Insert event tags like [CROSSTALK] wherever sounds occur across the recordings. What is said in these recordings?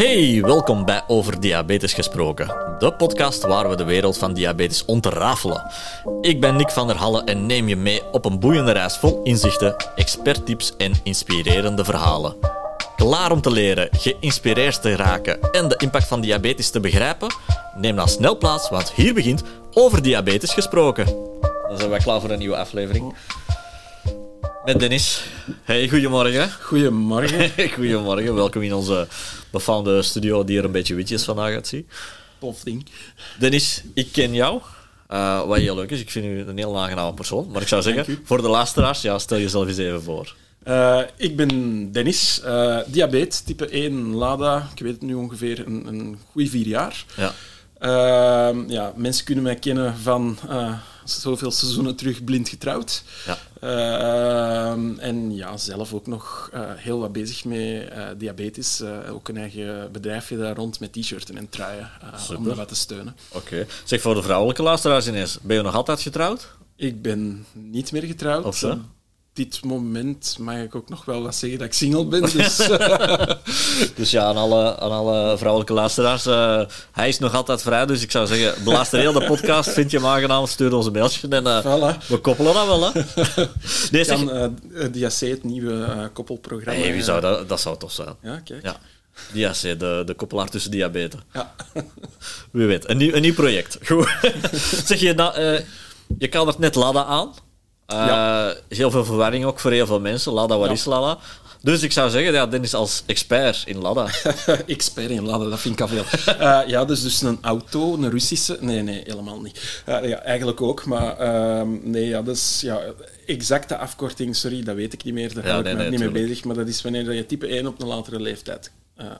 Hey, welkom bij Over Diabetes Gesproken, de podcast waar we de wereld van diabetes ontrafelen. Ik ben Nick van der Halle en neem je mee op een boeiende reis vol inzichten, experttips en inspirerende verhalen. Klaar om te leren, geïnspireerd te raken en de impact van diabetes te begrijpen? Neem dan snel plaats, want hier begint Over Diabetes Gesproken. Dan zijn wij klaar voor een nieuwe aflevering. Met Dennis. Hey, goedemorgen. Goedemorgen. [LAUGHS] goedemorgen, welkom in onze befaamde studio die er een beetje witjes van uit ziet. Tof ding. Dennis, ik ken jou. Uh, wat heel leuk is, ik vind u een heel aangename persoon. Maar ik zou zeggen, voor de luisteraars, ja, stel jezelf eens even voor. Eh, ik ben Dennis, eh diabetes, type 1, LADA. Ik weet het nu ongeveer een, een goede vier jaar. Ja. Eh, ja, mensen kunnen mij kennen van eh, zoveel seizoenen terug blind getrouwd. Ja. Eh, en ja, zelf ook nog eh, heel wat bezig met eh, diabetes. Ook een eigen bedrijfje daar rond met t-shirts en truien om dat wat te steunen. Oké. Zeg, voor de vrouwelijke luisteraars ineens, ben je nog altijd getrouwd? Ik ben niet meer getrouwd. Of zo? Dit moment mag ik ook nog wel wat zeggen dat ik single ben. Dus [LAUGHS] Dus ja, aan alle, aan alle vrouwelijke luisteraars, eh, hij is nog altijd vrij. Dus ik zou zeggen, beluister heel de podcast, [LAUGHS] vind je hem aangenaam, stuur ons een mailtje en eh, voilà. we koppelen dat wel, hè. [LAUGHS] Nee, zeg... kan eh DAC, het nieuwe eh, koppelprogramma. Hey, wie zou dat, dat zou tof zijn. Ja, kijk. Ja. Diac, de, de koppelaar tussen diabetes. Ja. Wie weet, een nieuw, een nieuw project. Goed. zeg je, nou, eh, je kadert net Lada aan. Eh, Ja. Heel veel verwarring ook voor heel veel mensen. Lada, wat Ja. is Lada? Dus ik zou zeggen, ja, Dennis als expert in Lada. [LAUGHS] Expert in laden, dat vind ik al veel. Eh, ja, dus, dus een auto, een Russische... Nee, nee, helemaal niet. Eh, ja, eigenlijk ook, maar ehm, nee, ja, dat is... Ja, exacte afkorting, sorry, dat weet ik niet meer. Daar Ja, hou nee, ik me nee, niet mee tuurlijk. bezig. Maar dat is wanneer je type 1 op een latere leeftijd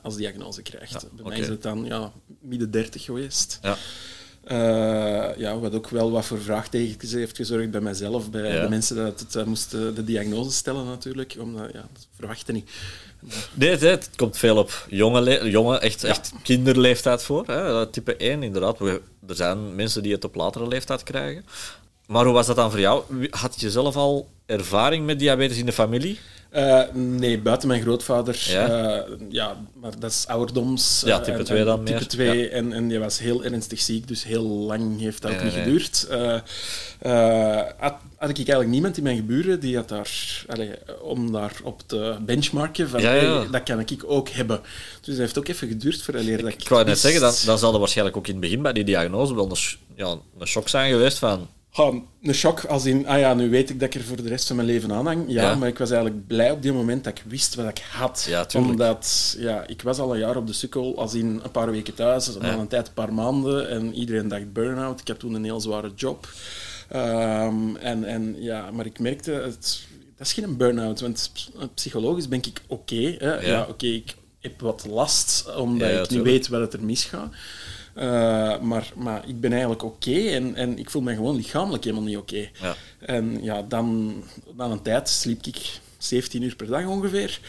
als diagnose krijgt. Bij mij oké. is het dan ja, midden 30 geweest. Ja. Eh, ja, wat ook wel wat voor vraagtekens heeft gezorgd bij mijzelf, bij Ja. de mensen dat het eh, moesten de diagnose stellen natuurlijk, omdat ja, dat verwachten niet. Nee, het, het komt veel op jonge, jonge echt, echt kinderleeftijd voor. Hè? Type 1, inderdaad. We- Er zijn mensen die het op latere leeftijd krijgen. Maar hoe was dat dan voor jou? Had je zelf al ervaring met diabetes in de familie? Eh, nee, buiten mijn grootvader. Ja? Ja, ja maar dat is ouderdoms. Ja, eh, type en- 2 en dan type meer. 2 en, en die was heel ernstig ziek, dus heel lang heeft dat Nee, ook niet nee. geduurd. Eh, eh, had, had ik eigenlijk niemand in mijn geburen die had daar, allee, om daar op te benchmarken, van Ja, hey, dat kan ik ook hebben. Dus dat heeft ook even geduurd voor dat ik Ik wou net zeggen, dan, dan zal er waarschijnlijk ook in het begin bij die diagnose wel een, ja, een shock zijn geweest van... Ja, een shock als in, ah ja, nu weet ik dat ik er voor de rest van mijn leven aan hang. Ja, Ja. maar ik was eigenlijk blij op die moment dat ik wist wat ik had. Ja, tuurlijk. Omdat, ja, ik was al een jaar op de sukkel, als in een paar weken thuis, dan Ja. een tijd een paar maanden, en iedereen dacht burn-out. Ik had toen een heel zware job. Ehm, en, en, ja, maar ik merkte, het, dat is geen burn-out, want ps- psychologisch ben ik oké. Ja. oké, ik heb wat last, omdat ik niet weet wat het er misgaat. Eh, maar, maar ik ben eigenlijk oké en, en ik voel me gewoon lichamelijk helemaal niet oké. Ja. En ja, dan, na een tijd sliep ik 17 uur per dag ongeveer.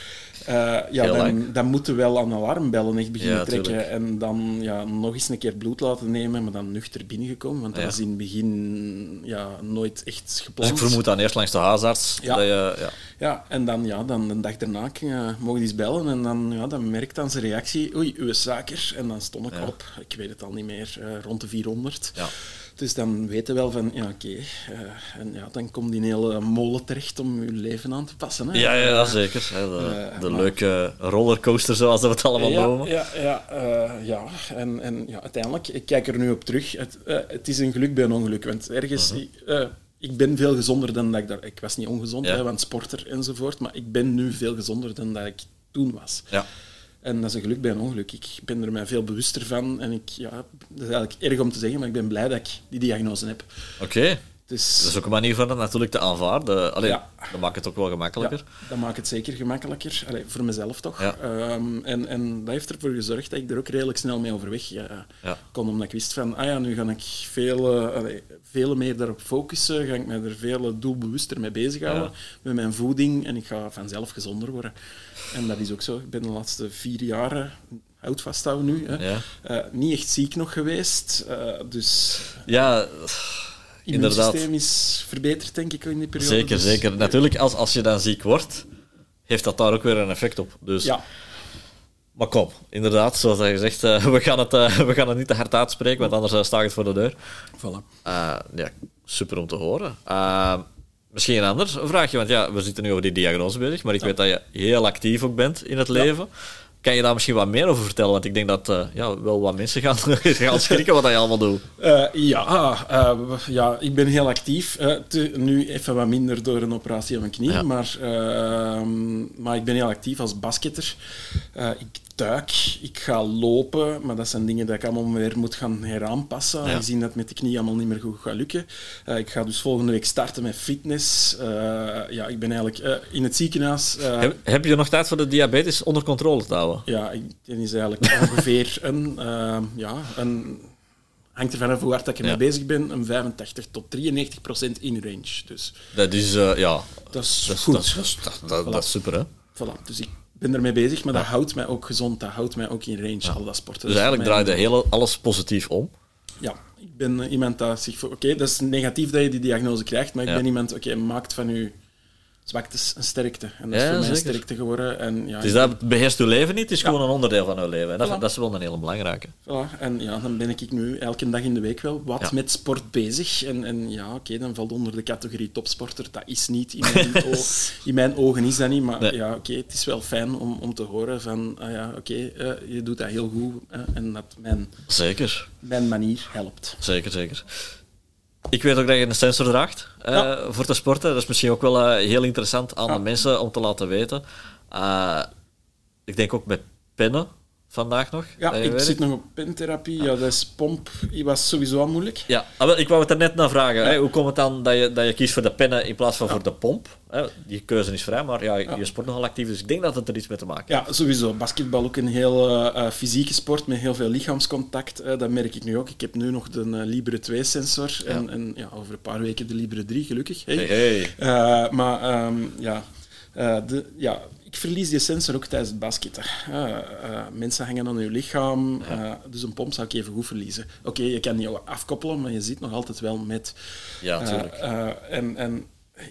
Eh, ja, dan, dan moeten we wel aan alarmbellen echt beginnen Ja, trekken. tuurlijk. En dan ja, nog eens een keer bloed laten nemen, maar dan nuchter binnengekomen. Want dat Ja. was in het begin ja, nooit echt Dus gepland. ik vermoed dan eerst langs de huisarts. Ja. Dat je, ja. Ja, en dan, ja, dan de dag daarna uh, mogen die eens bellen en dan, ja, dan merkt dan zijn reactie, oei, uw suiker. En dan stond ik op, ik weet het al niet meer, eh, rond de 400. Ja. Dus dan weten we wel van, ja, oké. eh, en ja, dan komt die hele molen terecht om je leven aan te passen. Hè. Ja, ja, zeker. Hè, de Eh, de maar- leuke rollercoaster, zoals we het allemaal ja, noemen. ja, ja, eh, ja. En, en ja, uiteindelijk, ik kijk er nu op terug. Het, het is een geluk bij een ongeluk. Want ergens, ik, eh, ik ben veel gezonder dan dat ik daar... Ik was niet ongezond, Ja. hè, want sporter enzovoort. Maar ik ben nu veel gezonder dan dat ik toen was. Ja. En dat is een geluk bij een ongeluk. Ik ben er mij veel bewuster van. En ik, ja, dat is eigenlijk erg om te zeggen, maar ik ben blij dat ik die diagnose heb. Oké. Dus, Dat is ook een manier van dat natuurlijk te aanvaarden. Allee, Ja. Dat maakt het ook wel gemakkelijker. Ja, dat maakt het zeker gemakkelijker. Allee, voor mezelf toch. Ja. Ehm, en, en dat heeft ervoor gezorgd dat ik er ook redelijk snel mee overweg Ja. kon. Omdat ik wist van, ah ja, nu ga ik veel, eh, allee, veel meer daarop focussen. Ga ik me er veel doelbewuster mee bezighouden. Met mijn voeding. En ik ga vanzelf gezonder worden. En dat is ook zo. Ik ben de laatste vier jaren... Houd vasthouden nu. Hè. Eh, niet echt ziek nog geweest. eh, dus Ja, inderdaad. Het systeem is verbeterd, denk ik, in die periode. Zeker, dus- zeker. Natuurlijk, als, als je dan ziek wordt, heeft dat daar ook weer een effect op. Dus... Ja. Maar kom, inderdaad, zoals je zegt, eh, we, gaan het, eh, we gaan het niet te hard uitspreken, want anders eh, uh, sta ik het voor de deur. Voilà. ja, super om te horen. misschien een ander vraagje, want ja, we zitten nu over die diagnose bezig, maar ik weet dat je heel actief ook bent in het leven. Kan je daar misschien wat meer over vertellen? Want ik denk dat uh, ja, wel wat mensen gaan, [LAUGHS] gaan schrikken wat je allemaal doet. Uh, ja, uh, ja, ik ben heel actief. Te, nu even wat minder door een operatie aan mijn knie. Ja. Maar, maar ik ben heel actief als basketter. ik duik, ik ga lopen, maar dat zijn dingen die ik allemaal weer moet gaan heraanpassen. Ja. Gezien dat met de knie allemaal niet meer goed gaat lukken. Ik ga dus volgende week starten met fitness. Ja, ik ben eigenlijk in het ziekenhuis. Heb, heb, je nog tijd voor de diabetes onder controle te houden? Ja, ik, dat is eigenlijk [LAUGHS] ongeveer een, ja, een hangt ervan af hoe hard ik ermee ja. bezig ben, een 85 tot 93 procent in range. Dus dat is, uh, ja... Dat is dat, goed. Dat, dat, dat, voilà. dat, is super, hè? Voilà. Dus ik ben ermee bezig, maar ja. dat houdt mij ook gezond, dat houdt mij ook in range, ja. al dat sporten. Dus, dus eigenlijk draait de hele, alles positief om? Ja, ik ben iemand dat zich voor... Oké, okay, dat is negatief dat je die diagnose krijgt, maar ik ben iemand, oké, okay, maakt van u zwaktes een sterkte. En dat is voor mij een sterkte geworden. En, ja, dus dat beheerst uw leven niet, het is gewoon een onderdeel van uw leven. En dat, voilà. dat is wel een hele belangrijke. Voilà. En ja, dan ben ik nu elke dag in de week wel wat met sport bezig. En, en ja, oké, dan valt onder de categorie topsporter. Dat is niet, in [LAUGHS] mijn, in mijn ogen is dat niet. Maar nee. ja, oké, het is wel fijn om, om te horen van, ah ja, oké, uh, je doet dat heel goed. Uh, en dat mijn, zeker. mijn manier helpt. Zeker, zeker. Ik weet ook dat je een sensor draagt uh, ja. voor te sporten. Dat is misschien ook wel uh, heel interessant aan ja. de mensen om te laten weten. Uh, ik denk ook met pennen vandaag nog. Ja, ik zit nog op pentherapie. Ja, dat is pomp. Die was sowieso al moeilijk. Ja, ah, ik wou het er net naar vragen. Ja. Hè? Hoe komt het dan dat je, dat je kiest voor de pennen in plaats van ja. voor de pomp? Hè? Die keuze is vrij, maar ja, je sport nogal actief, dus ik denk dat het er iets mee te maken heeft. Ja, sowieso. Basketbal ook een heel uh, fysieke sport met heel veel lichaamscontact. Uh, dat merk ik nu ook. Ik heb nu nog de uh, Libre 2-sensor en, en ja, over een paar weken de Libre 3, gelukkig. Hey. Hey, hey. maar um, ja... de, ja, ik verlies die sensor ook tijdens het basketten. Uh, uh, mensen hangen aan je lichaam, dus een pomp zou ik even goed verliezen. Oké, okay, je kan niet afkoppelen, maar je zit nog altijd wel met. Ja, natuurlijk. en, en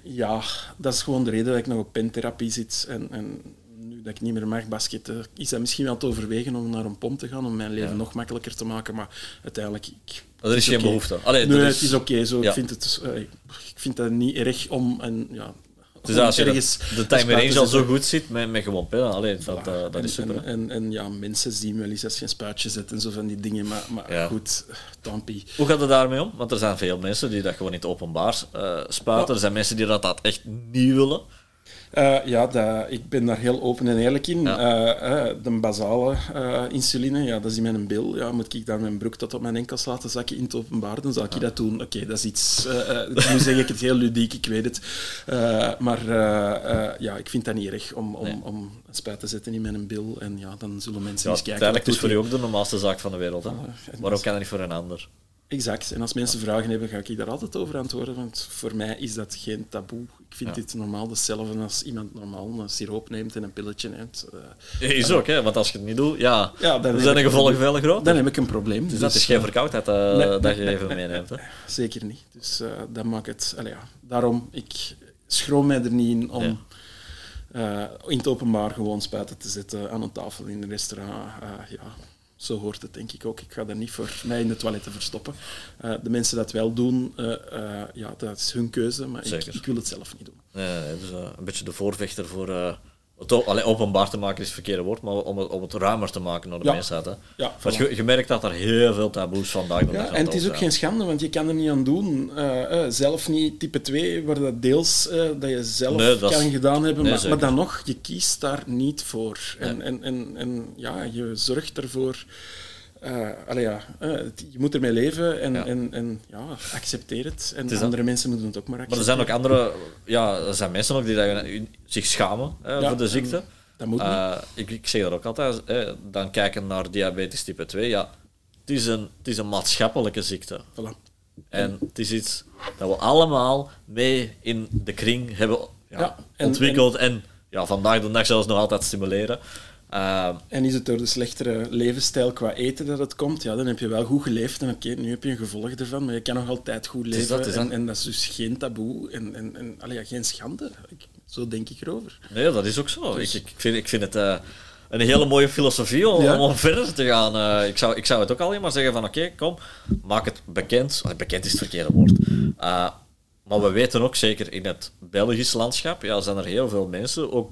ja, dat is gewoon de reden dat ik nog op pentherapie zit. En, en nu dat ik niet meer mag basketten, is dat misschien wel te overwegen om naar een pomp te gaan, om mijn leven ja. nog makkelijker te maken. Maar uiteindelijk, ik, er is geen okay. behoefte. Allee, nee, is... het is oké okay, zo. Ja. Ik, vind het, ik vind dat niet erg om. En, ja, dus als je de, de time range al zo goed zit, met, met gewoon pillen, alleen dat, voilà. uh, dat en, is super. En, en, en, ja, mensen zien wel eens als je een spuitje zet en zo van die dingen, maar, maar ja. goed, tampie. Hoe gaat het daarmee om? Want er zijn veel mensen die dat gewoon niet openbaar uh, spuiten. Ja. Er zijn mensen die dat, dat echt niet willen. Uh, ja, dat, ik ben daar heel open en eerlijk in. Ja. Uh, de basale uh, insuline, ja, dat is in mijn bil. Ja, moet ik daar mijn broek tot op mijn enkels laten zakken in het openbaar, dan zal ik ja. dat doen. Oké, okay, dat is iets... nu zeg ik het heel ludiek, ik weet het. maar ja, ik vind dat niet erg om, om, nee. om spuit te zetten in mijn bil. En ja, dan zullen mensen ja, eens kijken... Uiteindelijk is voor je ook de normaalste zaak van de wereld. Hè? Waarom kan dat niet voor een ander? Exact. En als mensen vragen hebben, ga ik daar altijd over antwoorden. Want voor mij is dat geen taboe. Ik vind ja. dit normaal hetzelfde als iemand normaal een siroop neemt en een pilletje neemt. Uh, is ook, hè? want als je het niet doet, ja, ja dan zijn de gevolgen veel groter. Dan heb ik een probleem. Dus, dus dat is geen verkoudheid uh, nee, [LAUGHS] dat je even meeneemt. Hè? Zeker niet. Dus uh, dat maakt het... Allee, ja. Daarom, ik schroom mij er niet in om ja. in het openbaar gewoon spuiten te zetten aan een tafel in een restaurant. ja zo hoort het denk ik ook. Ik ga daar niet voor mij in de toiletten verstoppen. Uh, de mensen dat wel doen, uh, uh, ja, dat is hun keuze, maar ik, ik, wil het zelf niet doen. Nee dus een beetje de voorvechter voor het allee, openbaar te maken is het verkeerde woord, maar om het, om het ruimer te maken naar de ja. mensheid. Hè. Ja, want je, je, merkt dat er heel veel taboes vandaag nog ja, En het is ook zijn. geen schande, want je kan er niet aan doen. Uh, uh, zelf niet type 2, waar dat deels uh, dat je zelf nee, dat kan is... gedaan hebben, nee, maar, maar, dan nog, je kiest daar niet voor. En, nee. en, en, en ja, je zorgt ervoor uh, allee, ja, uh, je moet ermee leven en, ja. en, en ja, accepteer het. En het andere dat... mensen moeten het ook maar accepteren. Maar er zijn ook andere... Ja, er zijn mensen ook die dat, zich schamen ja, voor de ziekte. Dat moet ik, ik zeg dat ook altijd. dan kijken naar diabetes type 2. Ja, het is een, het is een maatschappelijke ziekte. Voilà. En het is iets dat we allemaal mee in de kring hebben ja, en, ontwikkeld. En, en ja, vandaag de dag zelfs nog altijd stimuleren. Uh, en is het door de slechtere levensstijl qua eten dat het komt? Ja, dan heb je wel goed geleefd en oké, okay, nu heb je een gevolg ervan, maar je kan nog altijd goed leven. Dat. En, en, dat is dus geen taboe en, en, en allee, ja, geen schande. Ik, zo denk ik erover. Nee, dat is ook zo. Dus... Ik, ik, vind, ik vind het... Uh, een hele mooie filosofie om, Ja. om verder te gaan. Eh, ik, zou, ik zou het ook alleen maar zeggen van oké, kom, maak het bekend. Ah, bekend is het verkeerde woord. Eh, maar we weten ook zeker in het Belgisch landschap, ja, zijn er heel veel mensen, ook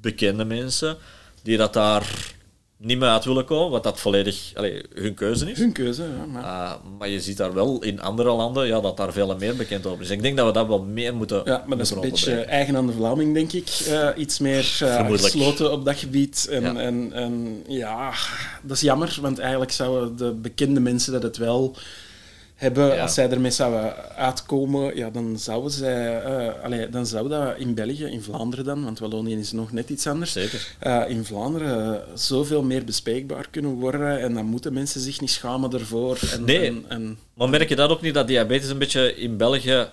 bekende mensen, die dat daar niet meer uit willen komen, wat dat volledig allee, hun keuze is. Hun keuze, ja. Maar... Uh, maar je ziet daar wel in andere landen ja, dat daar veel meer bekend over is. Ik denk dat we dat wel meer moeten. Ja, maar dat is een beetje eigen aan de Vlaming, denk ik. Eh, iets meer eh, gesloten op dat gebied. En ja. En, en ja, dat is jammer, want eigenlijk zouden de bekende mensen dat het wel hebben, Ja. als zij ermee zouden uitkomen, ja, dan zouden zij... allee, dan zou dat in België, in Vlaanderen dan, want Wallonië is nog net iets anders, Zeker. eh, in Vlaanderen eh, zoveel meer bespreekbaar kunnen worden en dan moeten mensen zich niet schamen ervoor. En, Nee. En, en, Maar merk je dat ook niet dat diabetes een beetje in België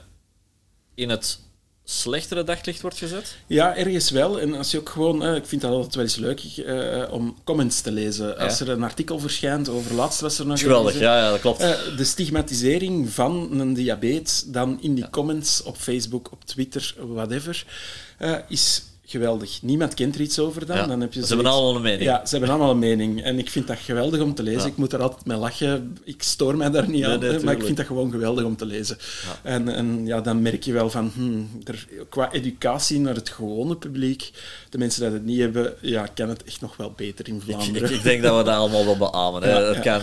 in het slechtere daglicht wordt gezet? Ja, ergens wel. En als je ook gewoon, eh, ik vind dat altijd wel eens leuk eh, om comments te lezen. Als er een artikel verschijnt over laatst was er nog Geweldig, ja, ja, dat klopt. eh, de stigmatisering van een diabetes dan in die comments op Facebook, op Twitter, whatever, is geweldig. Niemand kent er iets over dan. Ja, dan heb je ze hebben allemaal een mening. Ja, ze hebben allemaal een mening. En ik vind dat geweldig om te lezen. Ja. Ik moet er altijd mee lachen. Ik stoor mij daar niet Nee, aan, nee, maar ik vind dat gewoon geweldig om te lezen. En, en ja, dan merk je wel van, hmm, er, qua educatie naar het gewone publiek, de mensen die het niet hebben, ja, kan het echt nog wel beter in Vlaanderen. ik, ik denk dat we dat allemaal wel beamen. Hè. Kan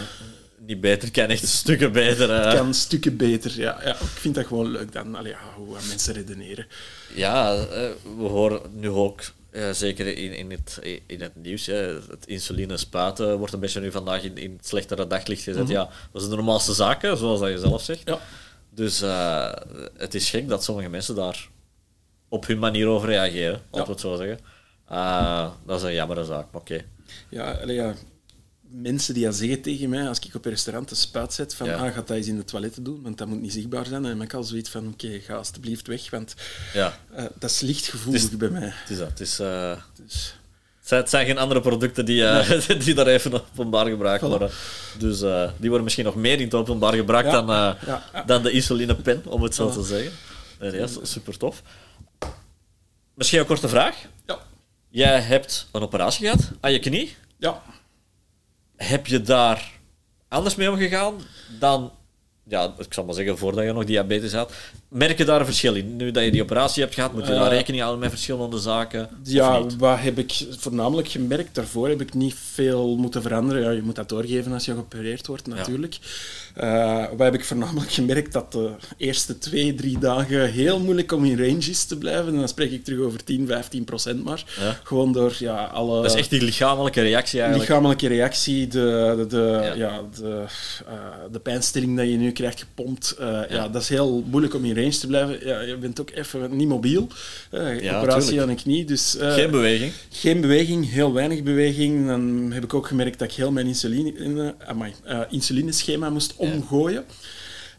niet beter, kan echt stukken beter. hè. Het kan stukken beter, ja. ja. Ik vind dat gewoon leuk dan, allee, hoe mensen redeneren. Ja, eh, we horen nu ook, eh, zeker in, in, het, in het nieuws, hè, het insuline spuiten wordt een beetje nu vandaag in, in het slechtere daglicht gezet. Ja, dat is de normaalste zaken, zoals dat je zelf zegt. Ja. Dus eh, het is gek dat sommige mensen daar op hun manier over reageren, laten we het zo zeggen. Eh, dat is een jammere zaak, maar oké. Ja, allee, ja, mensen die dat zeggen tegen mij, als ik op een restaurant een spuit zet, van Ja. ah, gaat dat eens in de toiletten doen, want dat moet niet zichtbaar zijn. En dan heb ik al zoiets van, oké, ga alsjeblieft weg, want Ja, eh, dat is lichtgevoelig Het is- bij mij. het is dat. Het, is, Dus, het, zijn, geen andere producten die, eh, [LAUGHS] die daar even openbaar gebruikt Voilà. worden. Dus die worden misschien nog meer in het openbaar gebruikt Ja, dan, ja, ja. dan de insulinepen, om het zo te zeggen. Nee, dat is super tof. Misschien een korte vraag. ja, Jij hebt een operatie gehad aan je knie. ja. Heb je daar anders mee omgegaan dan, ja, ik zal maar zeggen, voordat je nog diabetes had? Merk je daar een verschil in? Nu dat je die operatie hebt gehad, moet je daar Eh, rekening houden met verschillende zaken? Ja, wat heb ik voornamelijk gemerkt? Daarvoor heb ik niet veel moeten veranderen. Ja, je moet dat doorgeven als je geopereerd wordt, natuurlijk. Eh, wat heb ik voornamelijk [LAUGHS] gemerkt? Dat de eerste twee, drie dagen heel moeilijk om in range is te blijven. En dan spreek ik terug over 10, 15 procent maar. Ja. Gewoon door ja, alle... Dat is echt die lichamelijke reactie eigenlijk. lichamelijke reactie, de, de, de, Ja. ja. de, eh, de pijnstilling dat je nu krijgt gepompt. eh, ja. Ja. dat is heel moeilijk om in te blijven. Ja, je bent ook even niet mobiel. eh, Ja, operatie tuurlijk. aan een knie. Dus, eh, Geen beweging. geen beweging, heel weinig beweging. Dan heb ik ook gemerkt dat ik heel mijn insuline, amai, eh, insulineschema moest omgooien.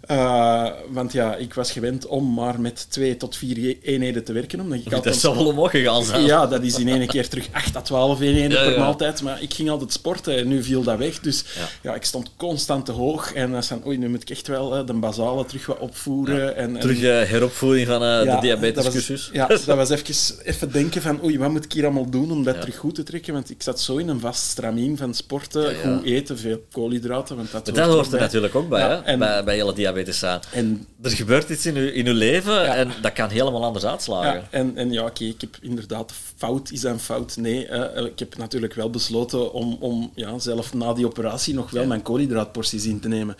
Eh, want ja, ik was gewend om maar met twee tot vier eenheden te werken. Omdat ik Dat altijd zou wel omhoog gegaan zijn. ja, dat is in één keer terug 8 à 12 eenheden Ja, per ja. maaltijd. Maar ik ging altijd sporten en nu viel dat weg. Dus Ja. ja, ik stond constant te hoog. En dan van, oei, nu moet ik echt wel eh, de basale terug wat opvoeren. En, en, Terug eh, heropvoeding van de diabetescursus. ja, dat was even, even denken van, oei, wat moet ik hier allemaal doen om dat terug goed te trekken? Want ik zat zo in een vast stramien van sporten, goed eten, veel koolhydraten. Want dat Maar dat hoort er bij. natuurlijk ook bij, hè? en- bij, bij hele diabetes En Er gebeurt iets in je, in uw leven Ja. en dat kan helemaal anders uitslagen. Ja, en, en ja, oké, ik heb inderdaad fout is een fout. Nee, ik heb natuurlijk wel besloten om, om ja, zelf na die operatie nog wel Ja. mijn koolhydraatporties in te nemen.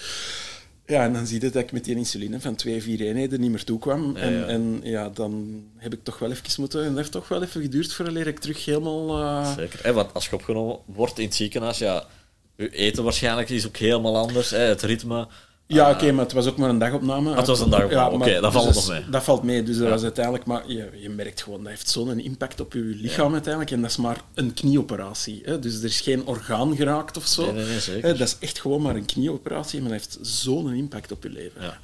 Ja, en dan zie je dat ik met die insuline van twee, vier eenheden niet meer toekwam. Ja, en, ja. en ja, dan heb ik toch wel even moeten... En dat heeft toch wel even geduurd voordat ik terug helemaal... eh, Zeker. Hè, want als je opgenomen wordt in het ziekenhuis, ja, je eten waarschijnlijk is ook helemaal anders. Hè, het ritme. Ja, Eh, oké, maar het was ook maar een dagopname. het was een dagopname, maar oké, dat dus valt dat nog mee. Dat valt mee, dus dat Ja. was uiteindelijk... Maar je, je merkt gewoon, dat heeft zo'n impact op je lichaam uiteindelijk. En dat is maar een knieoperatie. Hè? Dus er is geen orgaan geraakt of zo. Nee, nee, nee, zeker. Hè, dat is echt gewoon maar een knieoperatie, maar dat heeft zo'n impact op je leven. Ja.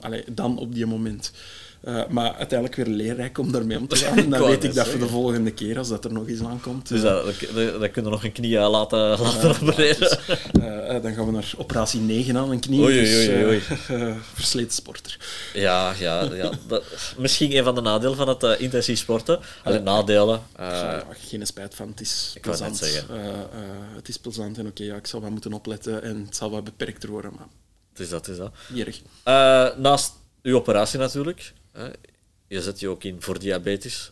Allee, dan op die moment. Uh, maar uiteindelijk weer leerrijk om daarmee om te [LAUGHS] gaan. En dan weet ik dat voor de volgende keer, als dat er nog eens aankomt... Dus dat, dat, dat kunnen we nog een knie laten, laten opereren. Dus, dan gaan we naar operatie 9 aan, een knie. Oei, oei, oei, oei. Dus, [LAUGHS] versleten sporter. Ja, ja, ja. Dat, misschien een van de nadelen van het intensief sporten. Alleen nadelen... geen spijt van, het is plezant. het is plezant en oké, ja, ik zal wel moeten opletten en het zal wat beperkter worden, maar... Het is dat, het is dat. Niet erg. naast uw operatie natuurlijk. Je zet je ook in voor diabetes.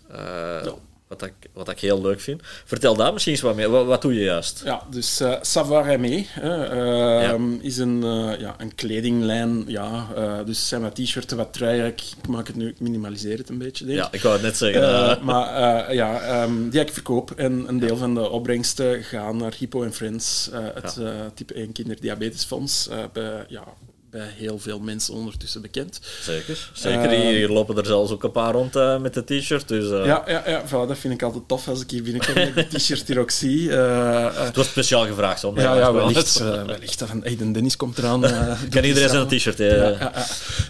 Wat, ik, wat ik heel leuk vind. Vertel daar misschien eens wat meer. Wat, wat doe je juist? Ja, dus uh, Savoir Aimé uh, is een, uh, ja, een kledinglijn. Ja, dus zijn wat t-shirts, wat truien. Ik, maak het nu, ik minimaliseer het een beetje. Denk. Ja, ik wou het net zeggen. maar ja, um, die ik verkoop. En een deel van de opbrengsten gaan naar Hippo Friends, het type 1 kinderdiabetesfonds. bij, ja, bij heel veel mensen ondertussen bekend. Zeker, zeker. Uh, hier lopen er zelfs ook een paar rond uh, met de t-shirt. Dus, uh... Ja, ja, ja voilà, dat vind ik altijd tof als ik hier binnenkom en de t-shirt hier ook zie. het wordt speciaal gevraagd, zo. Ja, ja wellicht. wellicht van, hey, de Dennis komt eraan. [LAUGHS] kan iedereen zijn t-shirt? Ja,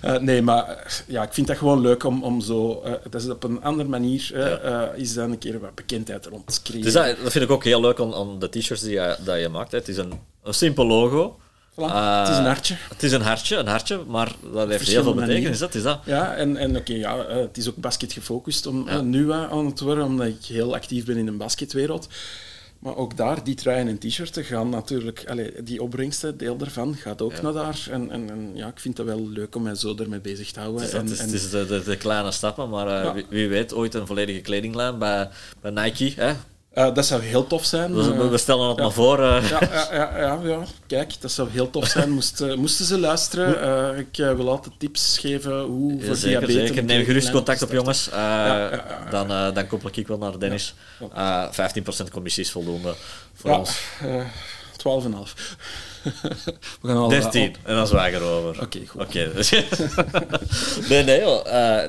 ja, nee, maar ja, ik vind dat gewoon leuk om, om zo... dat is op een andere manier is dan een keer wat bekendheid rond te creëren. Dus dat, dat vind ik ook heel leuk aan, aan de t-shirts die je, dat je maakt. Hè. Het is een, een simpel logo het is een hartje. Het is een hartje, een hartje, maar dat heeft heel veel betekenis. Dat is dat. Ja, en, en oké, ja, eh, het is ook basket gefocust om, ja. nu aan het worden, omdat ik heel actief ben in de basketwereld. Maar ook daar, die truien en t-shirts gaan natuurlijk... Allez, die opbrengsten, deel daarvan, gaat ook naar daar. En, en, en, ja, ik vind dat wel leuk om mij zo ermee bezig te houden. Het is, en, het is, de, de, de, kleine stappen, maar uh, wie, wie, weet, ooit een volledige kledinglijn bij, bij Nike. Hè? Uh, dat zou heel tof zijn. We, we stellen het ja. maar voor. Uh. Ja, ja, ja, ja, kijk, dat zou heel tof zijn. Moest, moesten ze luisteren. Uh, ik wil altijd tips geven hoe voor zeker, diabetes... Zeker, neem gerust contact op, jongens. dan, dan koppel ik wel naar Dennis. 15% commissie is voldoende voor ons. 12,5. [LAUGHS] We gaan al 13, en dan zwager over. Oké, okay, goed. Okay, [LAUGHS] nee, nee,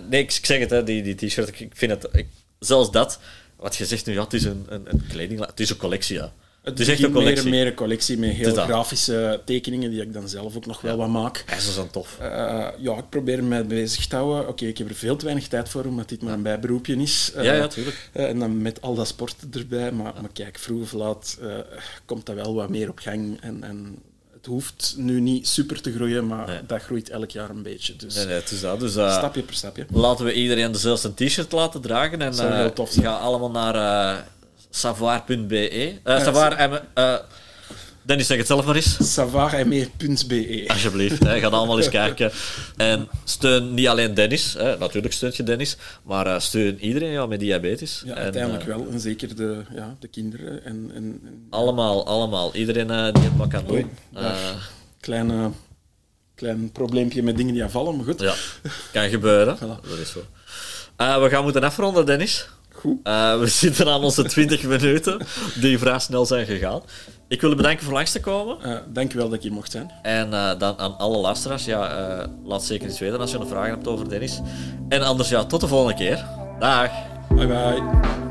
nee, ik zeg het, hè, die, die t-shirt, ik vind het... Ik, zelfs dat wat je zegt nu, ja, het is een, een, een kleding, het is een collectie, ja. Het, is echt een collectie. Meer, meer een collectie met heel grafische tekeningen die ik dan zelf ook nog wel wat maak. Ja, dat is dan tof. Uh, ja, ik probeer me bezig te houden. Oké, ik heb er veel te weinig tijd voor, omdat dit maar een bijberoepje is. Uh, ja, ja, tuurlijk. Uh, en dan met al dat sporten erbij. Maar, maar kijk, vroeg of laat komt dat wel wat meer op gang. En, en hoeft nu niet super te groeien, maar dat groeit elk jaar een beetje. Dus, nee, nee, het is dat. Dus, uh, stapje per stapje. Laten we iedereen dezelfde t-shirt laten dragen. En uh, ga allemaal naar uh, savoir.be. savoir, Dennis, zeg het zelf maar eens. Savareme.be. Alsjeblieft, hè, ga allemaal eens kijken. En steun niet alleen Dennis, hè, natuurlijk steunt je Dennis, maar uh, steun iedereen ja, met diabetes. Ja, uiteindelijk uh, wel. En zeker de, ja, de kinderen. En, en, en allemaal, allemaal. Iedereen uh, die het maar kan doen. kleine, klein probleempje met dingen die aanvallen, maar goed. Ja, kan gebeuren. [LAUGHS] Voilà. Dat is zo. we gaan moeten afronden, Dennis. Goed. we zitten aan onze 20 [LAUGHS] minuten, die vrij snel zijn gegaan. Ik wil je bedanken voor langs te komen. Uh, dank je wel dat ik hier mocht zijn. En uh, dan aan alle luisteraars, ja, uh, laat zeker iets weten als je nog vragen hebt over Dennis. En anders, ja, tot de volgende keer. Dag. Bye bye.